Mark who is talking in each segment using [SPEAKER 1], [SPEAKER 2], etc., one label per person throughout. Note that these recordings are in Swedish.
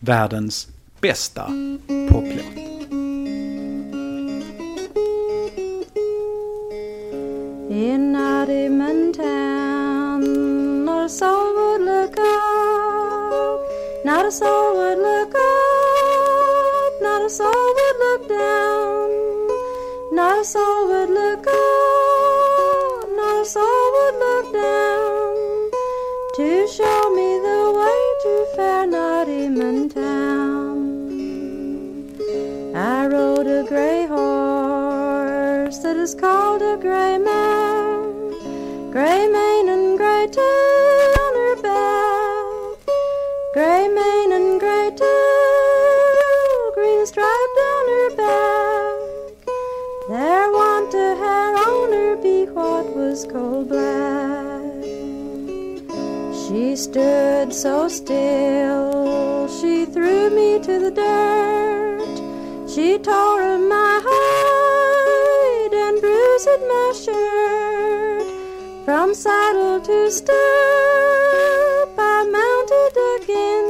[SPEAKER 1] världens bästa poplåt.
[SPEAKER 2] In a demon town, not a soul would look up, not a soul would look up, not a soul would look down, not a soul would look stood so still, she threw me to the dirt. She tore up my hide and bruised my shirt. From saddle to stirrup, I mounted again,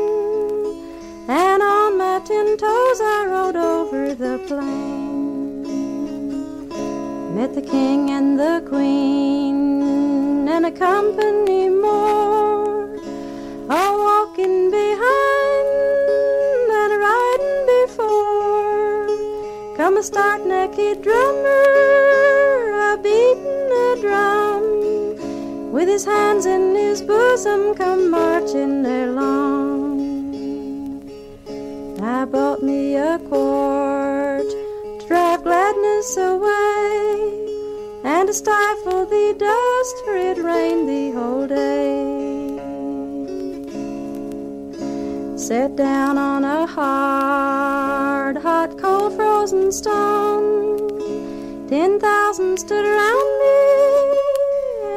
[SPEAKER 2] and on my ten toes I rode over the plain. Met the king and the queen and a company more, a stark necked drummer, a beating a drum, with his hands in his bosom, come marching along. I bought me a quart to drive gladness away, and to stifle the dust, for it rained the whole day. Sat down on a hard, hot, cold, frozen stone. Ten thousand stood around me,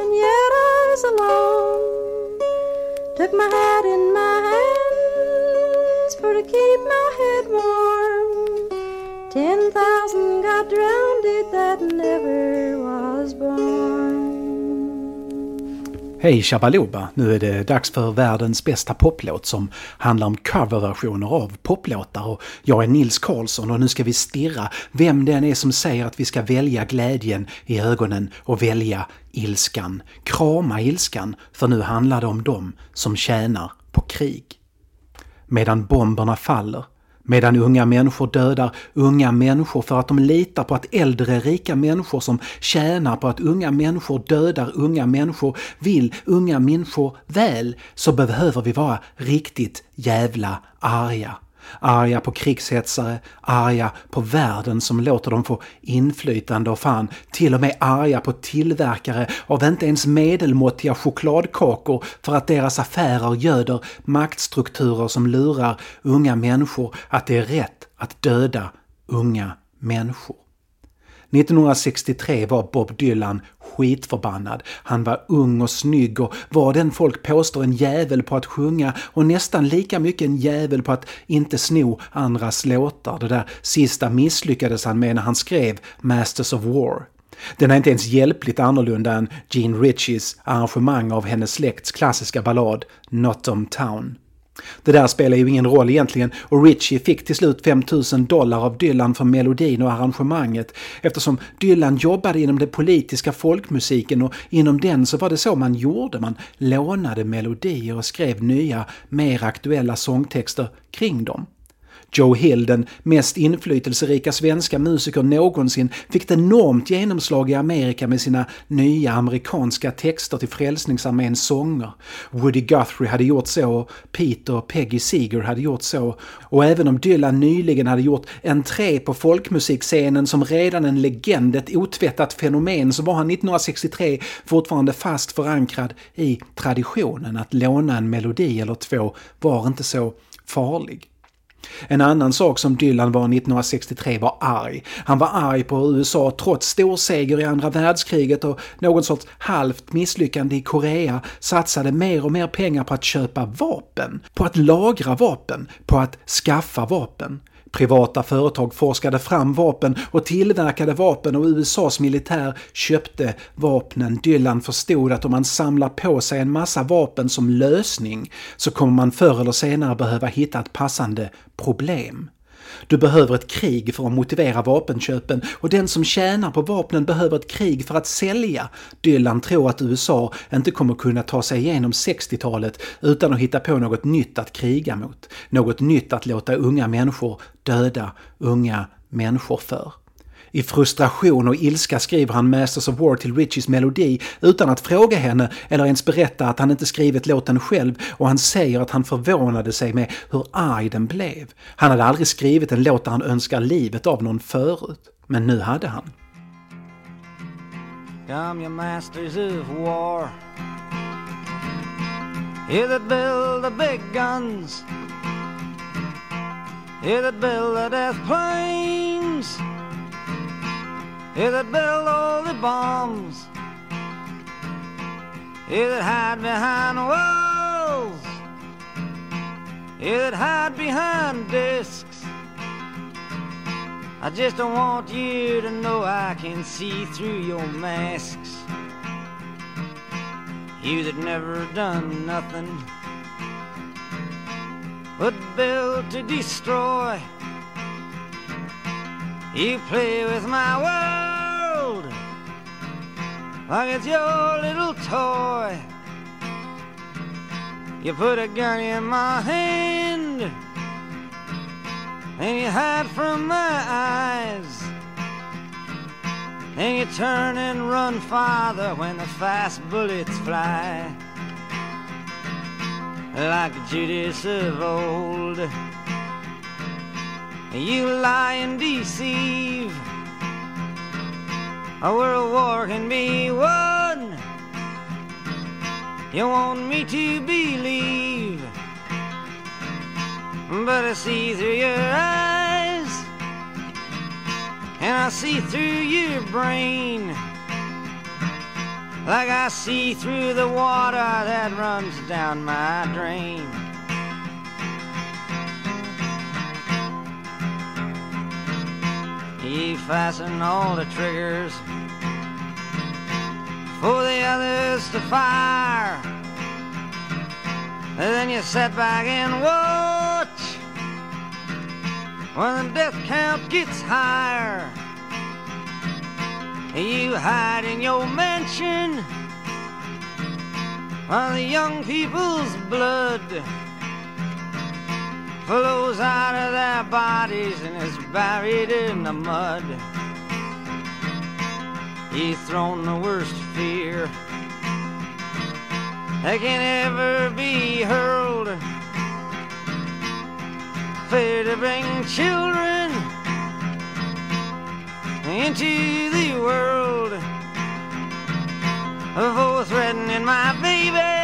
[SPEAKER 2] and yet I was alone. Took my hat in my hands for to keep my head warm. Ten thousand got drowned that never
[SPEAKER 1] Hej Shabaloba! Nu är det dags för världens bästa poplåt som handlar om coverversioner av poplåtar och jag är Nils Karlsson och nu ska vi stirra vem den är som säger att vi ska välja glädjen i ögonen och välja ilskan. Krama ilskan, för nu handlar det om dem som tjänar på krig. Medan bomberna faller Medan unga människor dödar unga människor för att de litar på att äldre rika människor som tjänar på att unga människor dödar unga människor vill unga människor väl så behöver vi vara riktigt jävla arga. Arga på krigshetsare, arga på världen som låter dem få inflytande och fan till och med arga på tillverkare av inte ens medelmåttiga chokladkakor för att deras affärer göder maktstrukturer som lurar unga människor att det är rätt att döda unga människor. 1963 var Bob Dylan skitförbannad. Han var ung och snygg och var den folk påstår en jävel på att sjunga och nästan lika mycket en jävel på att inte sno andras låtar. Det där sista misslyckades han med när han skrev Masters of War. Den är inte ens hjälpligt annorlunda än Gene Ritchies arrangemang av hennes släkts klassiska ballad Not Town. Det där spelar ju ingen roll egentligen och Ritchie fick till slut 5000 dollar av Dylan för melodin och arrangemanget eftersom Dylan jobbade inom den politiska folkmusiken och inom den så var det så man gjorde. Man lånade melodier och skrev nya, mer aktuella sångtexter kring dem. Joe Hill, den mest inflytelserika svenska musiker någonsin, fick ett enormt genomslag i Amerika med sina nya amerikanska texter till Frälsningsarméns sånger. Woody Guthrie hade gjort så, och Peter och Peggy Seeger hade gjort så. Och även om Dylan nyligen hade gjort entré på folkmusikscenen som redan en legend, ett otvättat fenomen, så var han 1963 fortfarande fast förankrad i traditionen att låna en melodi eller två var inte så farlig. En annan sak som Dylan var 1963 var arg. Han var arg på USA trots stor seger i andra världskriget och någon sorts halvt misslyckande i Korea satsade mer och mer pengar på att köpa vapen, på att lagra vapen, på att skaffa vapen.
[SPEAKER 3] Privata företag forskade fram vapen och tillverkade vapen och USAs militär köpte vapnen. Dylan förstod att om man samlar på sig en massa vapen som lösning så kommer man förr eller senare behöva hitta ett passande problem. Du behöver ett krig för att motivera vapenköpen och den som tjänar på vapnen behöver ett krig för att sälja. Dylan tror att USA inte kommer kunna ta sig igenom 60-talet utan att hitta på något nytt att kriga mot. Något nytt att låta unga människor döda unga människor för. I frustration och ilska skriver han Masters of War till Richies melodi utan att fråga henne eller ens berätta att han inte skrivit låten själv och han säger att han förvånade sig med hur arg den blev. Han hade aldrig skrivit en låt där han önskar livet av någon förut. Men nu hade han. Come you masters of war You that build the big guns You that build the death planes You that build all the bombs. You that hide behind walls. You that hide behind discs. I just don't want you to know I can see through your masks. You that never done nothing but build to destroy. You play with my world like it's your little toy. You put a gun in my hand and you hide from my eyes. And you turn and run farther when the fast bullets fly. Like Judas of old. You lie and deceive. A world war can be won. You want me to believe, but I see through your eyes, and I see through your brain, like I see through the water that runs down my drain. He fastened all the triggers for the others to fire. And then you sit back and watch when the death count gets higher. You hide in your mansion while the young people's blood flows out of their bodies and is buried in the mud. He's thrown the worst fear that can ever be hurled. Fear to bring children into the world. For threatening my baby,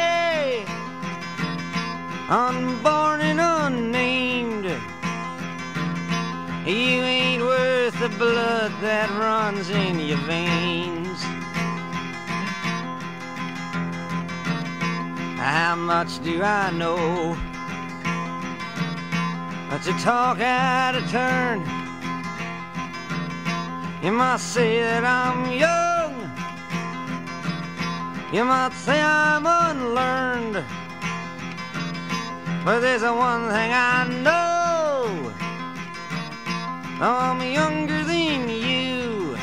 [SPEAKER 3] unborn and unnamed. You ain't worth the blood that runs in your veins. How much do I know? But to talk out of turn. You might say that I'm young. You might say I'm unlearned. But there's one thing I know. I'm younger than you.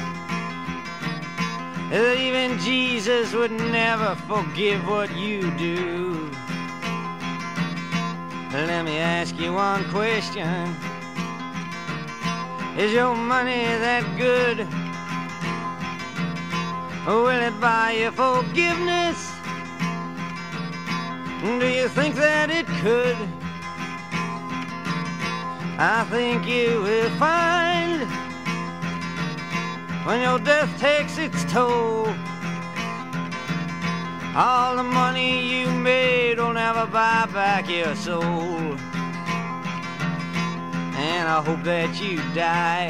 [SPEAKER 3] Even Jesus would never forgive what you do. Let me ask you one question. Is your money that good? Will it buy you forgiveness? Do you think that it could? I think you will find when your death takes its toll. All the money you made will never buy back your soul. And I hope that you die.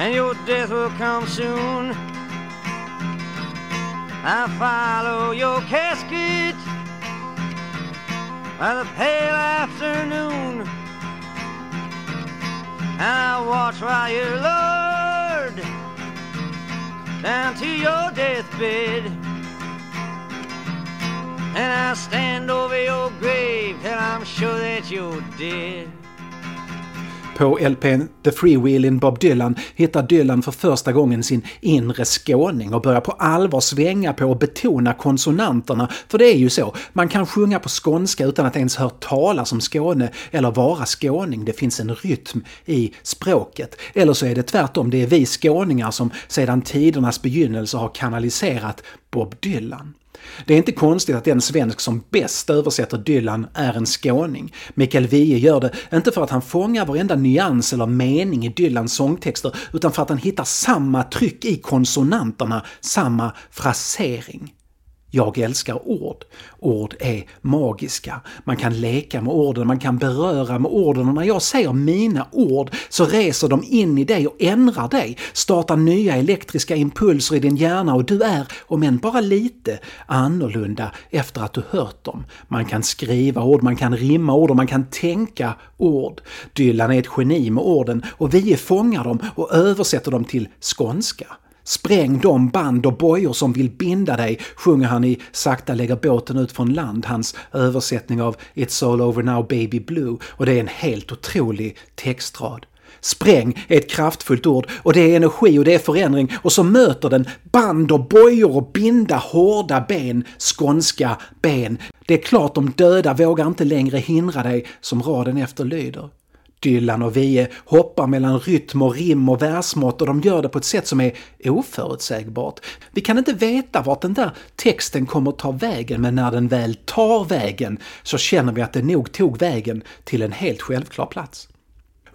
[SPEAKER 3] And your death will come soon. I follow your casket by the pale afternoon. And I watch while you're lord down to your deathbed. And I stand over your grave till I'm sure that you're dead.
[SPEAKER 1] På LPn The Freewheelin' Bob Dylan hittar Dylan för första gången sin inre skåning och börjar på allvar svänga på och betona konsonanterna. För det är ju så, man kan sjunga på skånska utan att ens hört talas om Skåne eller vara skåning. Det finns en rytm i språket. Eller så är det tvärtom, det är vi skåningar som sedan tidernas begynnelse har kanaliserat Bob Dylan. Det är inte konstigt att den svensk som bäst översätter Dylan är en skåning. Mikael Wiehe gör det inte för att han fångar varenda nyans eller mening i Dylans sångtexter utan för att han hittar samma tryck i konsonanterna, samma frasering. Jag älskar ord. Ord är magiska. Man kan leka med orden, man kan beröra med orden och när jag säger mina ord så reser de in i dig och ändrar dig, startar nya elektriska impulser i din hjärna och du är, om än bara lite, annorlunda efter att du hört dem. Man kan skriva ord, man kan rimma ord och man kan tänka ord. Dylan är ett geni med orden och vi fångar dem och översätter dem till skånska. Spräng de band och bojor som vill binda dig, sjunger han i Sakta lägger båten ut från land, hans översättning av It's all over now baby blue. Och det är en helt otrolig textrad. Spräng är ett kraftfullt ord och det är energi och det är förändring och så möter den band och bojor och binda hårda ben, skånska ben. Det är klart de döda vågar inte längre hindra dig som raden efter lyder. Dylan och Wiehe hoppar mellan rytm och rim och versmått och de gör det på ett sätt som är oförutsägbart. Vi kan inte veta vart den där texten kommer ta vägen men när den väl tar vägen så känner vi att den nog tog vägen till en helt självklar plats.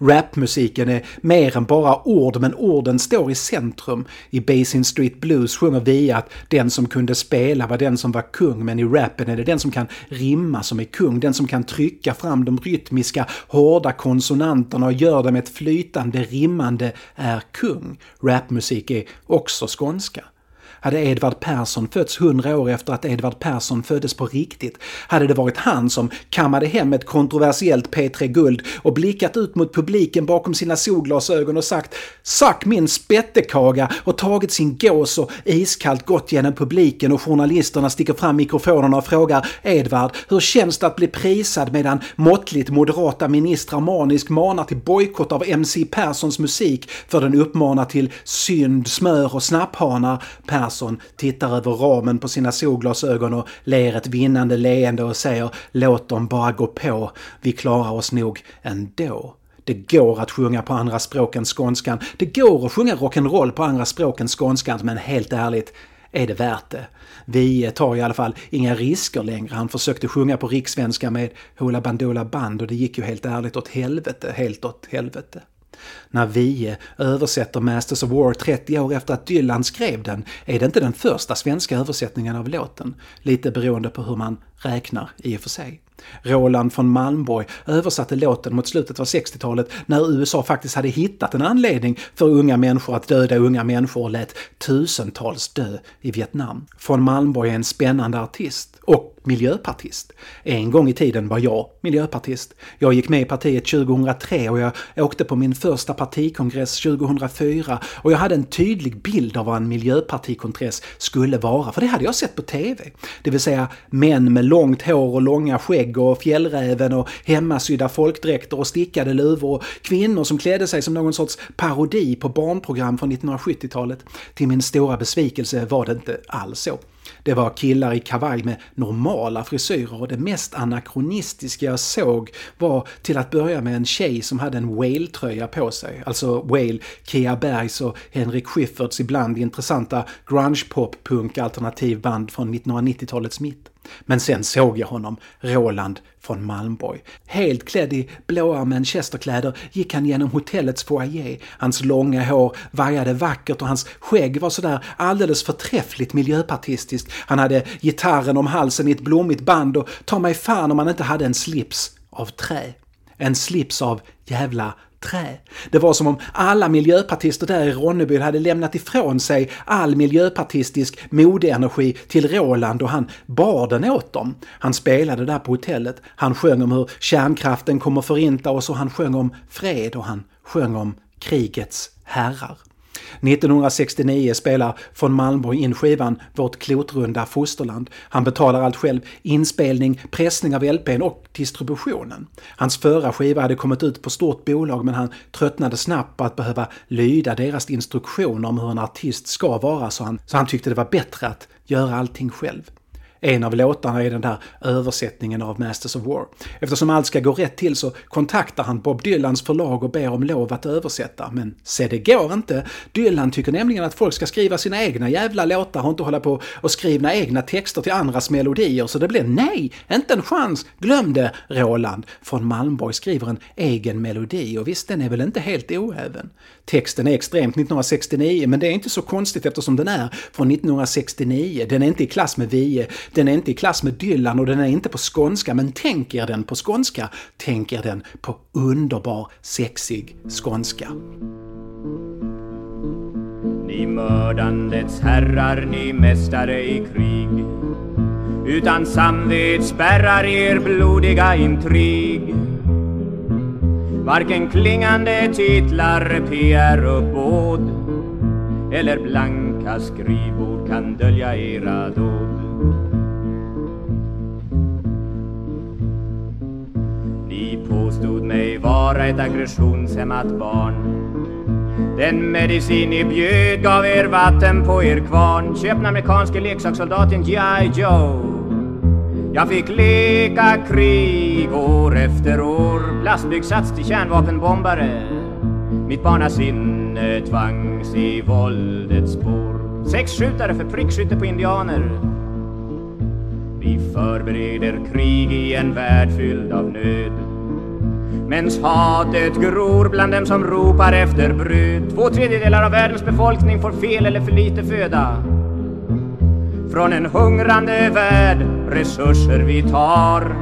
[SPEAKER 1] Rapmusiken är mer än bara ord, men orden står i centrum. I Basin Street Blues sjunger vi att den som kunde spela var den som var kung, men i rappen är det den som kan rimma som är kung. Den som kan trycka fram de rytmiska, hårda konsonanterna och gör dem ett flytande, rimmande är kung. Rapmusik är också skånska. Hade Edvard Persson fötts hundra år efter att Edvard Persson föddes på riktigt hade det varit han som kammade hem ett kontroversiellt P3 Guld och blickat ut mot publiken bakom sina solglasögon och sagt “Sack min spettekaga” och tagit sin gås och iskallt gått genom publiken och journalisterna sticker fram mikrofonerna och frågar “Edvard, hur känns det att bli prisad medan måttligt moderata ministrar maniskt manar till bojkott av MC Perssons musik för den uppmanar till synd, smör och snapphanar?” Persson Persson tittar över ramen på sina solglasögon och ler ett vinnande leende och säger “Låt dem bara gå på, vi klarar oss nog ändå”. Det går att sjunga på andra språk än skånskan. Det går att sjunga rock'n'roll på andra språk än skånskan, men helt ärligt, är det värt det? Vi tar i alla fall inga risker längre. Han försökte sjunga på rikssvenska med Hoola Bandoola Band och det gick ju helt ärligt åt helvete, helt åt helvete. När Wiehe översätter Masters of War 30 år efter att Dylan skrev den är det inte den första svenska översättningen av låten. Lite beroende på hur man räknar i och för sig. Roland von Malmborg översatte låten mot slutet av 60-talet när USA faktiskt hade hittat en anledning för unga människor att döda unga människor och lät tusentals dö i Vietnam. Von Malmborg är en spännande artist miljöpartist. En gång i tiden var jag miljöpartist. Jag gick med i partiet 2003 och jag åkte på min första partikongress 2004 och jag hade en tydlig bild av vad en miljöpartikongress skulle vara, för det hade jag sett på TV. Det vill säga män med långt hår och långa skägg och fjällräven och hemmasydda folkdräkter och stickade luvor och kvinnor som klädde sig som någon sorts parodi på barnprogram från 1970-talet. Till min stora besvikelse var det inte alls så. Det var killar i kavaj med normala frisyrer och det mest anakronistiska jag såg var till att börja med en tjej som hade en Whale-tröja på sig. Alltså Whale, Kea Bergs och Henrik Schyfferts ibland intressanta grunge-pop-punk alternativband från 1990-talets mitt. Men sen såg jag honom, Roland från Malmborg. Helt klädd i blåa manchesterkläder gick han genom hotellets foyer. Hans långa hår vajade vackert och hans skägg var sådär alldeles förträffligt miljöpartistiskt. Han hade gitarren om halsen i ett blommigt band och ta mig fan om han inte hade en slips av trä. En slips av jävla trä. Det var som om alla miljöpartister där i Ronneby hade lämnat ifrån sig all miljöpartistisk modeenergi till Roland och han bar den åt dem. Han spelade där på hotellet, han sjöng om hur kärnkraften kommer förinta oss och han sjöng om fred och han sjöng om krigets herrar. 1969 spelar von Malmborg in skivan Vårt klotrunda fosterland. Han betalar allt själv, inspelning, pressning av LPn och distributionen. Hans förra skiva hade kommit ut på stort bolag men han tröttnade snabbt på att behöva lyda deras instruktioner om hur en artist ska vara så han, så han tyckte det var bättre att göra allting själv. En av låtarna är den där översättningen av Masters of War. Eftersom allt ska gå rätt till så kontaktar han Bob Dylans förlag och ber om lov att översätta. Men se, det går inte. Dylan tycker nämligen att folk ska skriva sina egna jävla låtar och inte hålla på och skriva egna texter till andras melodier. Så det blir nej, inte en chans. Glöm det, Roland. Från Malmborg skriver en egen melodi och visst, den är väl inte helt oäven. Texten är extremt 1969, men det är inte så konstigt eftersom den är från 1969. Den är inte i klass med Vie, den är inte i klass med Dylan och den är inte på skånska, men tänk er den på skånska. Tänk er den på underbar, sexig skånska.
[SPEAKER 4] Ni mördandets herrar, ni mästare i krig Utan samvet spärrar er blodiga intrig Varken klingande titlar, PR-uppbåd eller blanka skrivbord kan dölja era dåd. Ni påstod mig vara ett aggressionshämmat barn. Den medicin ni bjöd gav er vatten på er kvarn. Köp den amerikanske leksakssoldaten G.I. Joe. Jag fick leka krig år efter år Plastbyggsats till kärnvapenbombare Mitt barnasinne tvangs i våldets spår Sexskjutare för prickskytte på indianer Vi förbereder krig i en värld fylld av nöd Mens hatet gror bland dem som ropar efter bröd Två tredjedelar av världens befolkning får fel eller för lite föda från en hungrande värld resurser vi tar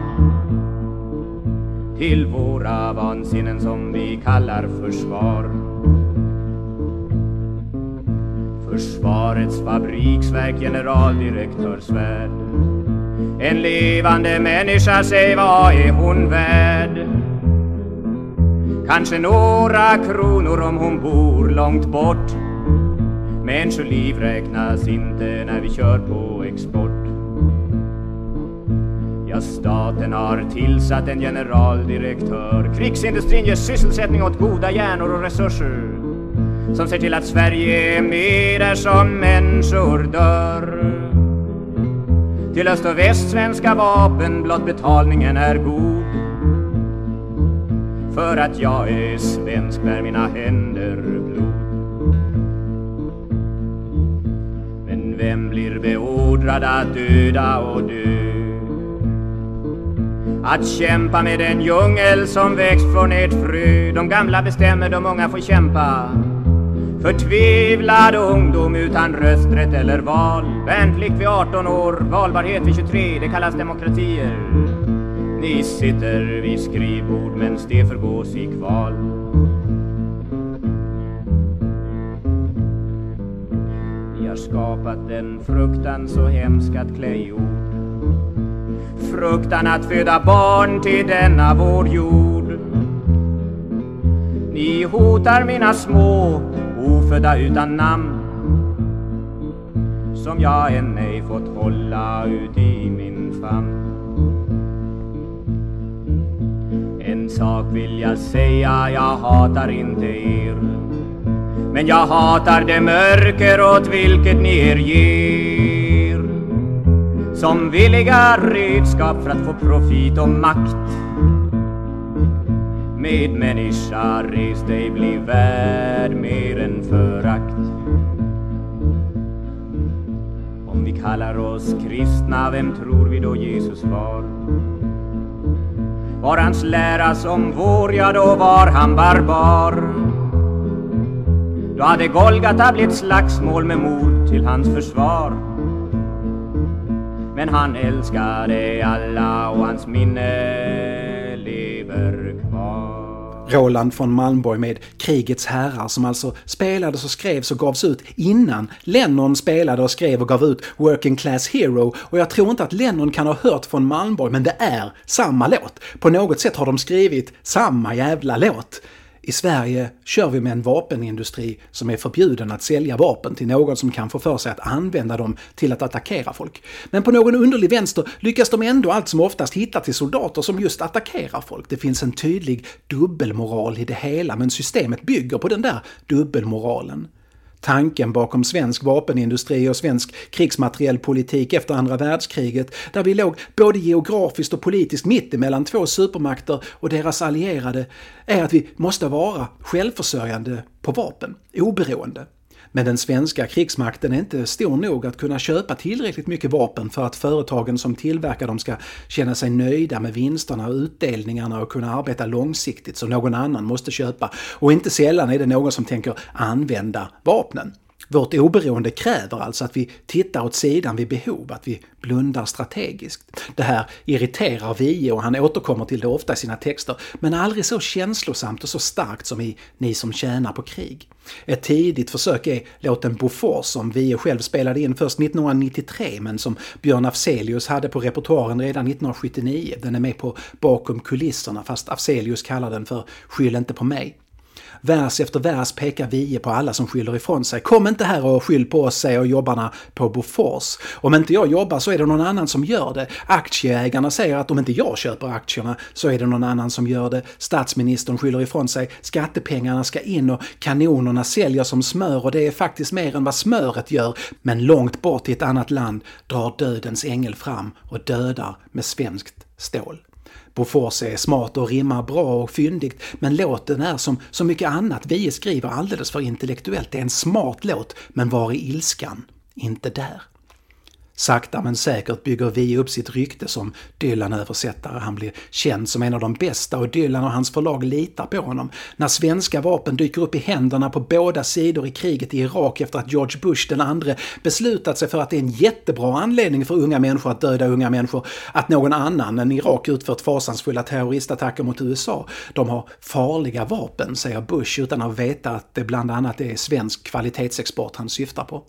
[SPEAKER 4] till våra vansinnen som vi kallar försvar. Försvarets fabriksverk generaldirektör Svärd En levande människa, säg vad är hon värd? Kanske några kronor om hon bor långt bort Människoliv räknas inte när vi kör på export. Ja, staten har tillsatt en generaldirektör. Krigsindustrin ger sysselsättning åt goda hjärnor och resurser som ser till att Sverige är med där som människor dör. Till öst och väst svenska vapen, blott betalningen är god. För att jag är svensk bär mina händer blod. Men Vem blir beordrad att döda och dö? Att kämpa med den djungel som växt från ett frö De gamla bestämmer, de unga får kämpa Förtvivlad ungdom utan rösträtt eller val Värnplikt vid 18 år, valbarhet vid 23 Det kallas demokratier ni sitter vid skrivbord men det förgås i kval har skapat en fruktan så hemsk att klä i ord. Fruktan att föda barn till denna vår jord. Ni hotar mina små, ofödda utan namn som jag än ej fått hålla ut i min famn. Sak vill jag säga, jag hatar inte er. Men jag hatar det mörker åt vilket ni er ger. Som villiga redskap för att få profit och makt. Medmänniska, res dig, bli värd mer än förakt. Om vi kallar oss kristna, vem tror vi då Jesus var? Var hans lära som vår, ja då var han barbar då hade Golgata blivit slagsmål med mor till hans försvar. Men han älskade alla och hans minne lever.
[SPEAKER 1] Roland von Malmborg med Krigets herrar som alltså spelades och skrevs och gavs ut innan Lennon spelade och skrev och gav ut Working Class Hero och jag tror inte att Lennon kan ha hört von Malmborg men det är samma låt. På något sätt har de skrivit samma jävla låt. I Sverige kör vi med en vapenindustri som är förbjuden att sälja vapen till någon som kan få för sig att använda dem till att attackera folk. Men på någon underlig vänster lyckas de ändå allt som oftast hitta till soldater som just attackerar folk. Det finns en tydlig dubbelmoral i det hela men systemet bygger på den där dubbelmoralen. Tanken bakom svensk vapenindustri och svensk krigsmaterielpolitik efter andra världskriget, där vi låg både geografiskt och politiskt mitt emellan två supermakter och deras allierade, är att vi måste vara självförsörjande på vapen, oberoende. Men den svenska krigsmakten är inte stor nog att kunna köpa tillräckligt mycket vapen för att företagen som tillverkar dem ska känna sig nöjda med vinsterna och utdelningarna och kunna arbeta långsiktigt som någon annan måste köpa. Och inte sällan är det någon som tänker använda vapnen. Vårt oberoende kräver alltså att vi tittar åt sidan vid behov, att vi blundar strategiskt. Det här irriterar Wiehe och han återkommer till det ofta i sina texter, men aldrig så känslosamt och så starkt som i Ni som tjänar på krig. Ett tidigt försök är låten Bofors som Wiehe själv spelade in först 1993 men som Björn Afzelius hade på repertoaren redan 1979. Den är med på Bakom kulisserna fast Afzelius kallar den för Skyll inte på mig. Vers efter vers pekar Vie på alla som skyller ifrån sig. Kom inte här och skyll på oss, säger jobbarna på Bofors. Om inte jag jobbar så är det någon annan som gör det. Aktieägarna säger att om inte jag köper aktierna så är det någon annan som gör det. Statsministern skyller ifrån sig. Skattepengarna ska in och kanonerna säljer som smör och det är faktiskt mer än vad smöret gör. Men långt bort i ett annat land drar dödens ängel fram och dödar med svenskt stål. Bofors är smart och rimmar bra och fyndigt, men låten är som så mycket annat vi skriver alldeles för intellektuellt. Det är en smart låt, men var är ilskan? Inte där. Sakta men säkert bygger Vi upp sitt rykte som Dylan-översättare. Han blir känd som en av de bästa och Dylan och hans förlag litar på honom. När svenska vapen dyker upp i händerna på båda sidor i kriget i Irak efter att George Bush den andre beslutat sig för att det är en jättebra anledning för unga människor att döda unga människor, att någon annan än Irak utfört fasansfulla terroristattacker mot USA. De har farliga vapen, säger Bush utan att veta att det bland annat är svensk kvalitetsexport han syftar på.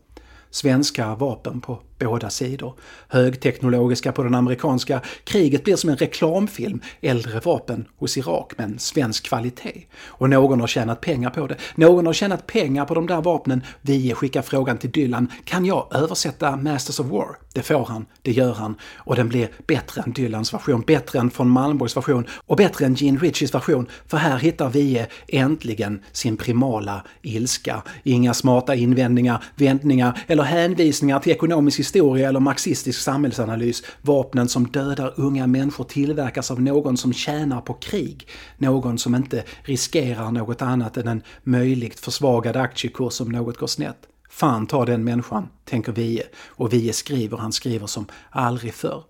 [SPEAKER 1] Svenska vapen på båda sidor. Högteknologiska på den amerikanska. Kriget blir som en reklamfilm. Äldre vapen hos Irak men svensk kvalitet. Och någon har tjänat pengar på det. Någon har tjänat pengar på de där vapnen. Vi skickar frågan till Dylan. Kan jag översätta Masters of War? Det får han, det gör han. Och den blir bättre än Dylans version, bättre än von Malmborgs version och bättre än Gene Ritchies version. För här hittar vi äntligen sin primala ilska. Inga smarta invändningar, vändningar eller hänvisningar till ekonomisk historia eller marxistisk samhällsanalys. Vapnen som dödar unga människor tillverkas av någon som tjänar på krig. Någon som inte riskerar något annat än en möjligt försvagad aktiekurs om något går snett. Fan ta den människan, tänker Vie. Och Vie skriver, han skriver som aldrig förr.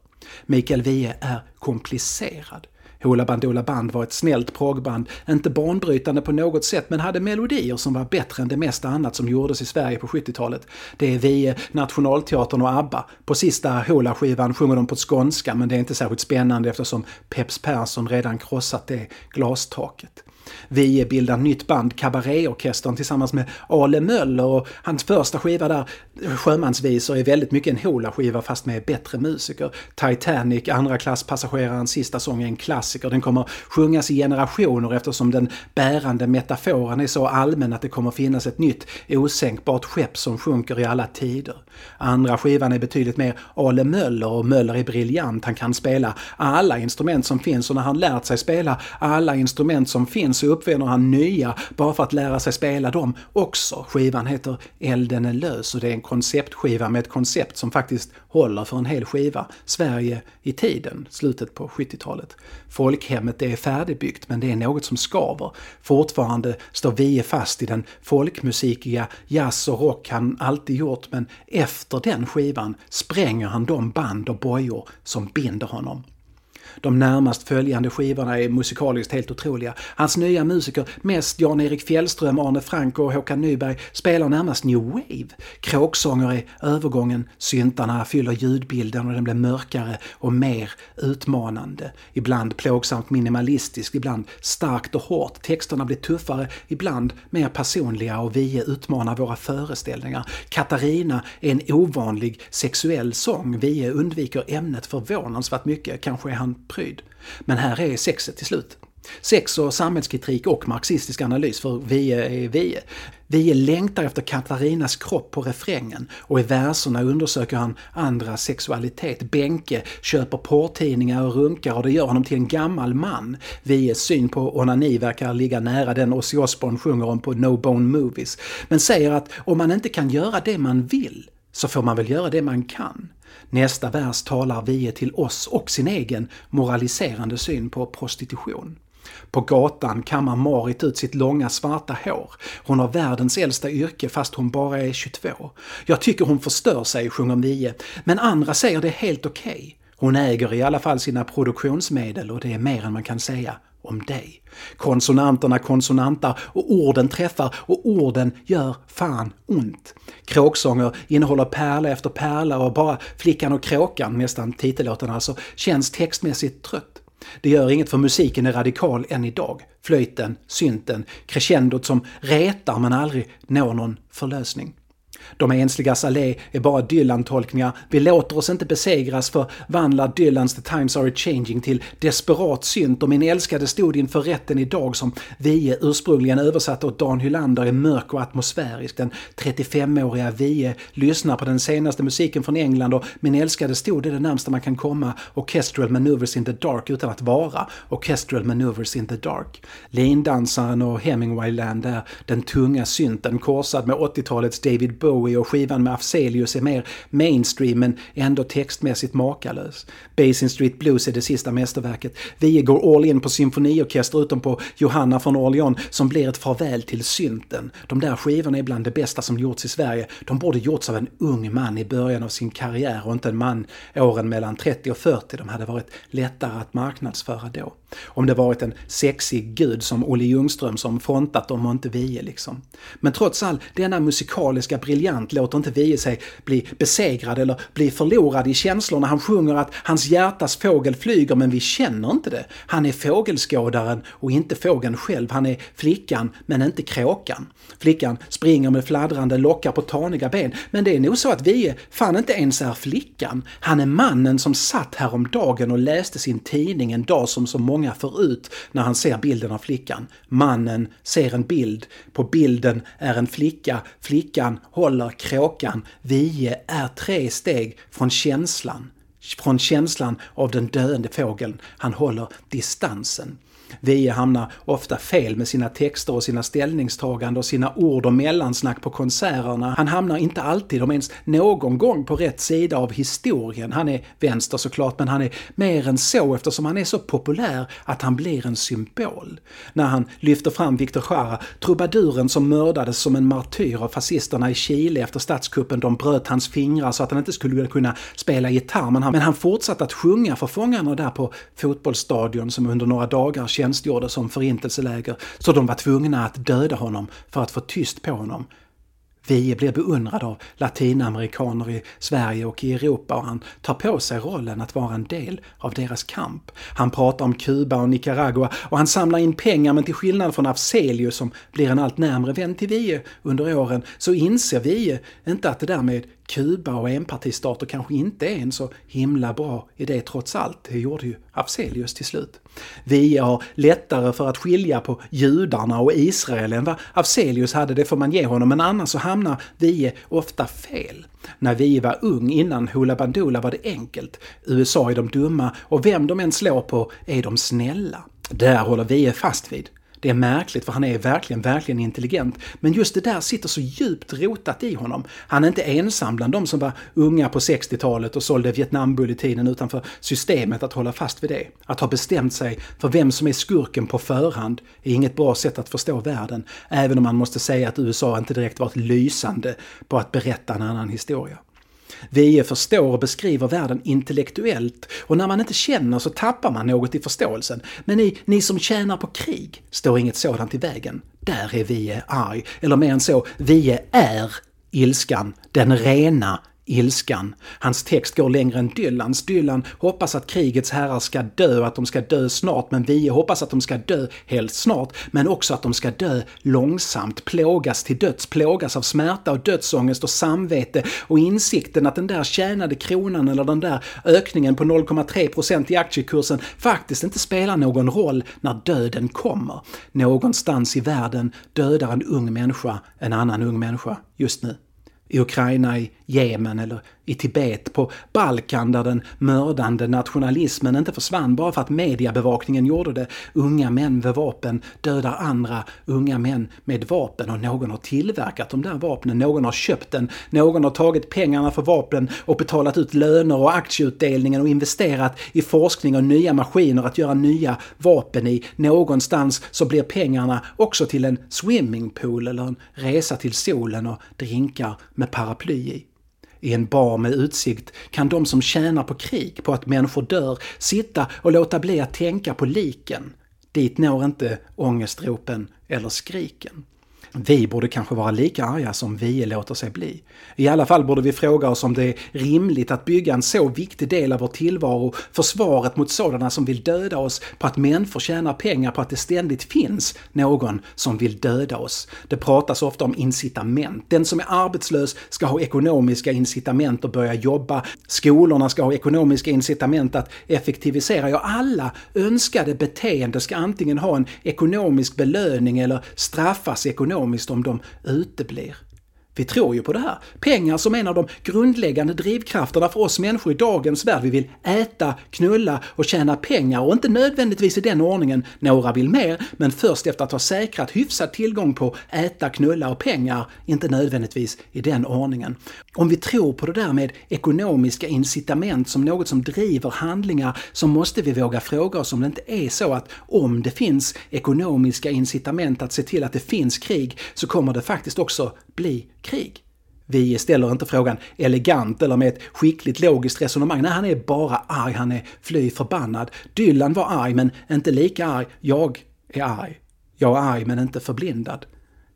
[SPEAKER 1] Mikael Wiehe är komplicerad. Hoola Bandoola Band var ett snällt proggband, inte banbrytande på något sätt men hade melodier som var bättre än det mesta annat som gjordes i Sverige på 70-talet. Det är vi, eh, Nationalteatern och ABBA. På sista Hoola-skivan sjunger de på skånska men det är inte särskilt spännande eftersom Peps Persson redan krossat det glastaket. Vi bildar nytt band, Cabaretorkestern tillsammans med Ale Möller och hans första skiva där, Sjömansvisor, är väldigt mycket en Hola-skiva fast med bättre musiker. Titanic, andra Klass-passagerarens sista sång, är en klassiker. Den kommer sjungas i generationer eftersom den bärande metaforen är så allmän att det kommer finnas ett nytt osänkbart skepp som sjunker i alla tider. Andra skivan är betydligt mer Ale Möller och Möller är briljant. Han kan spela alla instrument som finns och när han lärt sig spela alla instrument som finns så uppfinner han nya bara för att lära sig spela dem också. Skivan heter Elden är lös och det är en konceptskiva med ett koncept som faktiskt håller för en hel skiva. Sverige i tiden, slutet på 70-talet. Folkhemmet är färdigbyggt men det är något som skaver. Fortfarande står Vie fast i den folkmusikiga jazz och rock han alltid gjort men efter den skivan spränger han de band och bojor som binder honom. De närmast följande skivorna är musikaliskt helt otroliga. Hans nya musiker, mest Jan-Erik Fjällström, Arne Frank och Håkan Nyberg, spelar närmast new wave. Kråksånger är övergången, syntarna fyller ljudbilden och den blir mörkare och mer utmanande. Ibland plågsamt minimalistisk, ibland starkt och hårt. Texterna blir tuffare, ibland mer personliga och vi utmanar våra föreställningar. Katarina är en ovanlig sexuell sång. Vi undviker ämnet förvånansvärt mycket, kanske är han pryd. Men här är sexet till slut. Sex och samhällskritik och marxistisk analys, för Vie är Vie. Vie längtar efter Katarinas kropp på refrängen och i verserna undersöker han andras sexualitet. Benke köper porrtidningar och runkar och det gör honom till en gammal man. Vies syn på onani verkar ligga nära den Ozzy Osbourne sjunger om på No Bone Movies, men säger att om man inte kan göra det man vill så får man väl göra det man kan. Nästa vers talar Vie till oss och sin egen moraliserande syn på prostitution. På gatan kammar Marit ut sitt långa svarta hår. Hon har världens äldsta yrke fast hon bara är 22. Jag tycker hon förstör sig, sjunger Vie, men andra säger det är helt okej. Okay. Hon äger i alla fall sina produktionsmedel och det är mer än man kan säga om dig. Konsonanterna konsonantar och orden träffar och orden gör fan ont. Kråksånger innehåller pärla efter pärla och bara Flickan och kråkan, nästan titellåten alltså, känns textmässigt trött. Det gör inget för musiken är radikal än idag. Flöjten, synten, crescendot som retar men aldrig når någon förlösning. De ensligas allé är bara Dylan-tolkningar. Vi låter oss inte besegras för vandlar Dylans The Times Are Changing till desperat synt och min älskade stod inför rätten idag som Vie ursprungligen översatte åt Dan Hylander är mörk och atmosfärisk. Den 35-åriga Vie lyssnar på den senaste musiken från England och min älskade stod är det närmsta man kan komma Orchestral Maneuvers in the Dark utan att vara Orchestral Maneuvers in the Dark. Lindansaren och Hemingwayland är den tunga synten korsad med 80-talets David Bowie Bowie och skivan med Afzelius är mer mainstream men ändå textmässigt makalös. Basin Street Blues är det sista mästerverket. Vi går all in på symfoniorkester utom på Johanna från Orleans som blir ett farväl till synten. De där skivorna är bland det bästa som gjorts i Sverige. De borde gjorts av en ung man i början av sin karriär och inte en man åren mellan 30 och 40. De hade varit lättare att marknadsföra då. Om det varit en sexig gud som Olle Ljungström som frontat dem och inte vi liksom. Men trots all denna musikaliska briljans briljant låter inte Vie sig bli besegrad eller bli förlorad i känslorna. Han sjunger att hans hjärtas fågel flyger men vi känner inte det. Han är fågelskådaren och inte fågeln själv. Han är flickan men inte kråkan. Flickan springer med fladdrande lockar på taniga ben men det är nog så att Vie fan inte ens är flickan. Han är mannen som satt häromdagen och läste sin tidning en dag som så många många förut när han ser bilden av flickan. Mannen ser en bild. På bilden är en flicka. Flickan håller kråkan. Vie är tre steg från känslan. Från känslan av den döende fågeln. Han håller distansen. Vie hamnar ofta fel med sina texter och sina ställningstaganden och sina ord och mellansnack på konserterna. Han hamnar inte alltid, om ens någon gång, på rätt sida av historien. Han är vänster såklart, men han är mer än så eftersom han är så populär att han blir en symbol. När han lyfter fram Victor Jara, trubaduren som mördades som en martyr av fascisterna i Chile efter statskuppen. De bröt hans fingrar så att han inte skulle kunna spela gitarr, men han, men han fortsatte att sjunga för fångarna där på fotbollsstadion som under några dagar tjänstgjorde som förintelseläger så de var tvungna att döda honom för att få tyst på honom. Vi blir beundrad av latinamerikaner i Sverige och i Europa och han tar på sig rollen att vara en del av deras kamp. Han pratar om Kuba och Nicaragua och han samlar in pengar men till skillnad från Afzelius som blir en allt närmre vän till Vie under åren så inser Vie inte att det där med Kuba och enpartistater kanske inte är en så himla bra idé trots allt. Det gjorde ju Afzelius till slut. Vi har lättare för att skilja på judarna och Israel än vad Afzelius hade, det får man ge honom, men annars så hamnar vi ofta fel. När vi var ung innan Hoola Bandoola var det enkelt. USA är de dumma och vem de än slår på är de snälla. Där håller vi fast vid. Det är märkligt för han är verkligen, verkligen intelligent. Men just det där sitter så djupt rotat i honom. Han är inte ensam bland de som var unga på 60-talet och sålde Vietnambulletinen utanför systemet att hålla fast vid det. Att ha bestämt sig för vem som är skurken på förhand är inget bra sätt att förstå världen. Även om man måste säga att USA inte direkt varit lysande på att berätta en annan historia. Vi förstår och beskriver världen intellektuellt och när man inte känner så tappar man något i förståelsen. Men ni, ni som tjänar på krig står inget sådant i vägen. Där är vi arg. Eller mer än så, vi är ilskan, den rena ilskan. Hans text går längre än Dylans. Dylan hoppas att krigets herrar ska dö och att de ska dö snart, men vi hoppas att de ska dö helt snart, men också att de ska dö långsamt, plågas till döds, plågas av smärta och dödsångest och samvete och insikten att den där tjänade kronan eller den där ökningen på 0,3% i aktiekursen faktiskt inte spelar någon roll när döden kommer. Någonstans i världen dödar en ung människa en annan ung människa just nu i Ukraina, i Jemen eller i Tibet, på Balkan där den mördande nationalismen inte försvann bara för att mediebevakningen gjorde det. Unga män med vapen dödar andra unga män med vapen och någon har tillverkat de där vapnen, någon har köpt den, någon har tagit pengarna för vapnen och betalat ut löner och aktieutdelningen och investerat i forskning och nya maskiner att göra nya vapen i. Någonstans så blir pengarna också till en swimmingpool eller en resa till solen och drinkar med paraply i. I en bar med utsikt kan de som tjänar på krig, på att människor dör, sitta och låta bli att tänka på liken. Dit når inte ångestropen eller skriken. Vi borde kanske vara lika arga som vi låter sig bli. I alla fall borde vi fråga oss om det är rimligt att bygga en så viktig del av vår tillvaro, försvaret mot sådana som vill döda oss, på att människor tjänar pengar på att det ständigt finns någon som vill döda oss. Det pratas ofta om incitament. Den som är arbetslös ska ha ekonomiska incitament att börja jobba. Skolorna ska ha ekonomiska incitament att effektivisera. Ja, alla önskade beteende ska antingen ha en ekonomisk belöning eller straffas ekonomiskt ekonomiskt om de uteblir. Vi tror ju på det här. Pengar som en av de grundläggande drivkrafterna för oss människor i dagens värld. Vi vill äta, knulla och tjäna pengar och inte nödvändigtvis i den ordningen. Några vill mer, men först efter att ha säkrat hyfsad tillgång på äta, knulla och pengar. Inte nödvändigtvis i den ordningen. Om vi tror på det där med ekonomiska incitament som något som driver handlingar så måste vi våga fråga oss om det inte är så att om det finns ekonomiska incitament att se till att det finns krig så kommer det faktiskt också bli krig. Vi ställer inte frågan elegant eller med ett skickligt logiskt resonemang. Nej, han är bara arg, han är fly förbannad. Dylan var arg, men inte lika arg. Jag är arg. Jag är arg, men inte förblindad.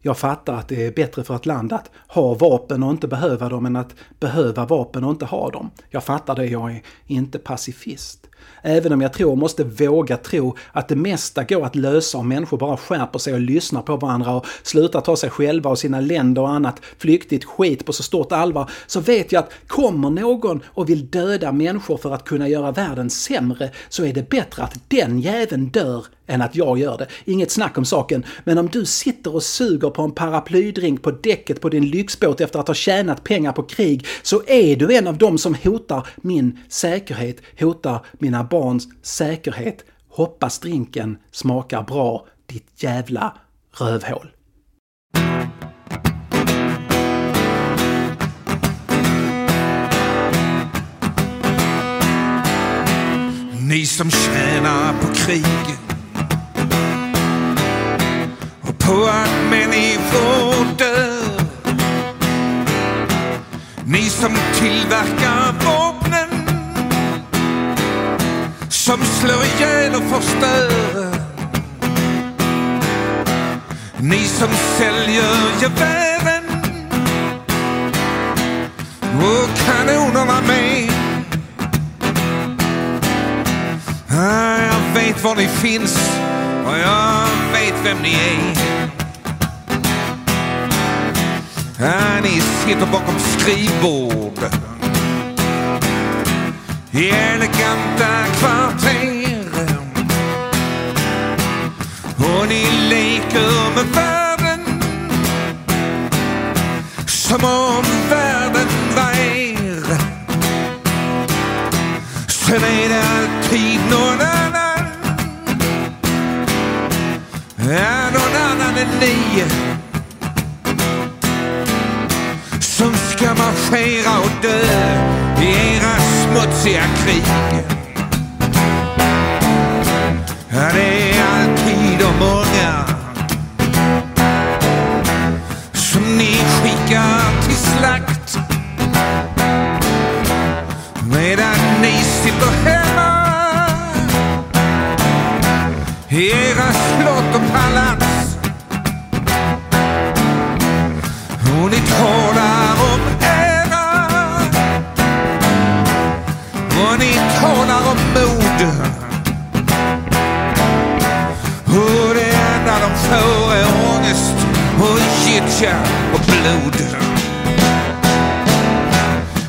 [SPEAKER 1] Jag fattar att det är bättre för ett land att ha vapen och inte behöva dem än att behöva vapen och inte ha dem. Jag fattar det, jag är inte pacifist. Även om jag tror, måste våga tro, att det mesta går att lösa om människor bara skärper sig och lyssnar på varandra och slutar ta sig själva och sina länder och annat flyktigt skit på så stort allvar, så vet jag att kommer någon och vill döda människor för att kunna göra världen sämre, så är det bättre att den jäveln dör än att jag gör det. Inget snack om saken, men om du sitter och suger på en paraplydrink på däcket på din lyxbåt efter att ha tjänat pengar på krig, så är du en av dem som hotar min säkerhet, hotar mina barns säkerhet. Hoppas drinken smakar bra, ditt jävla rövhål.
[SPEAKER 5] Ni som tjänar på krig och på att människor dör. Ni som tillverkar vapnen som slår ihjäl och förstör. Ni som säljer gevären och kanonerna med. Jag vet var ni finns och jag vet vem ni är. Ni sitter bakom skrivbord i eleganta kvarter. Och ni leker med världen som om världen var er. Sen är det alltid någon annan. Ja, någon annan än ni. Som ska marschera och dö i era smutsiga krig. Det är alltid de många som ni skickar till slakt. Medan ni sitter hemma i era slott och palats gyttja och blod.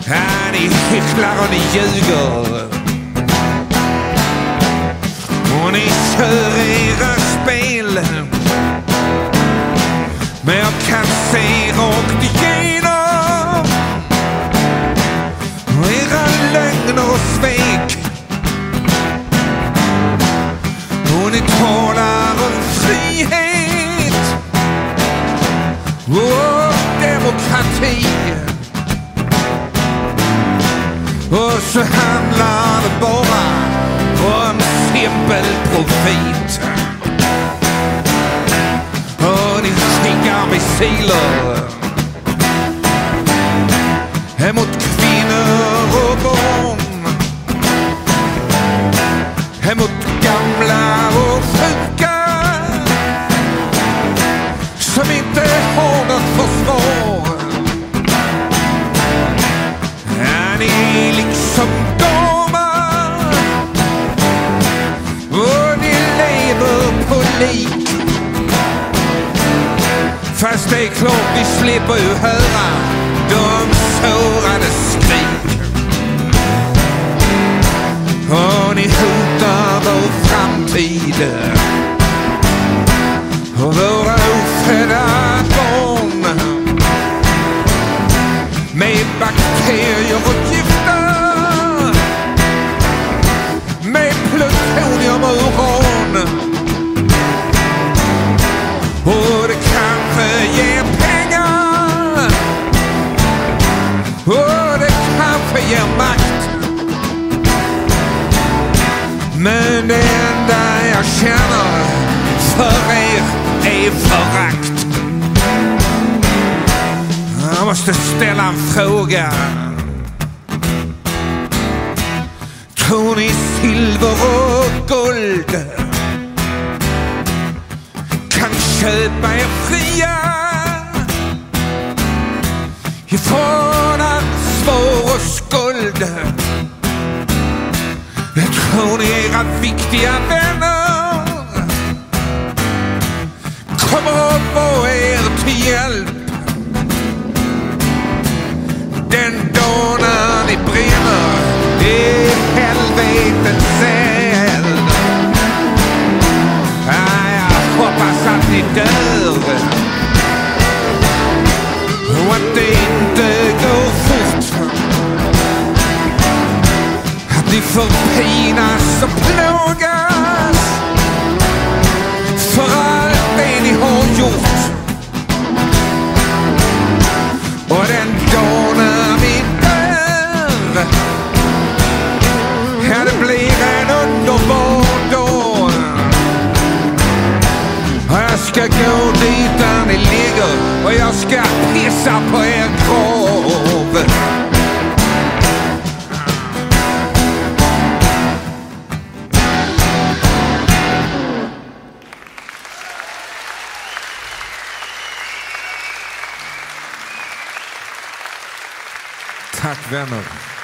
[SPEAKER 5] Ja, ni hycklar och ni ljuger. Och ni kör era spel. Men jag kan se rakt igenom era lögner och svek. Och ni talar parti. Och så handlar det bara om simpel profit. Och ni skickar missiler lik. Fast det är klart vi slipper ju höra de sårade skrik. Och ni hotar vår framtid och våra ofödda barn med bakterier och djur. För er är förakt. Jag måste ställa en fråga. Tror ni silver och guld kan köpa er fria ifrån ansvar och skuld? Tror ni era viktiga vänner kommer få er till hjälp. Den dag när ni brinner i helvetets eld? Ah, jag hoppas att ni dör. Och att det inte går fort. Att ni förpinas och plågas ska gå dit där ni ligger och jag ska pissa på er grav. Tack vänner.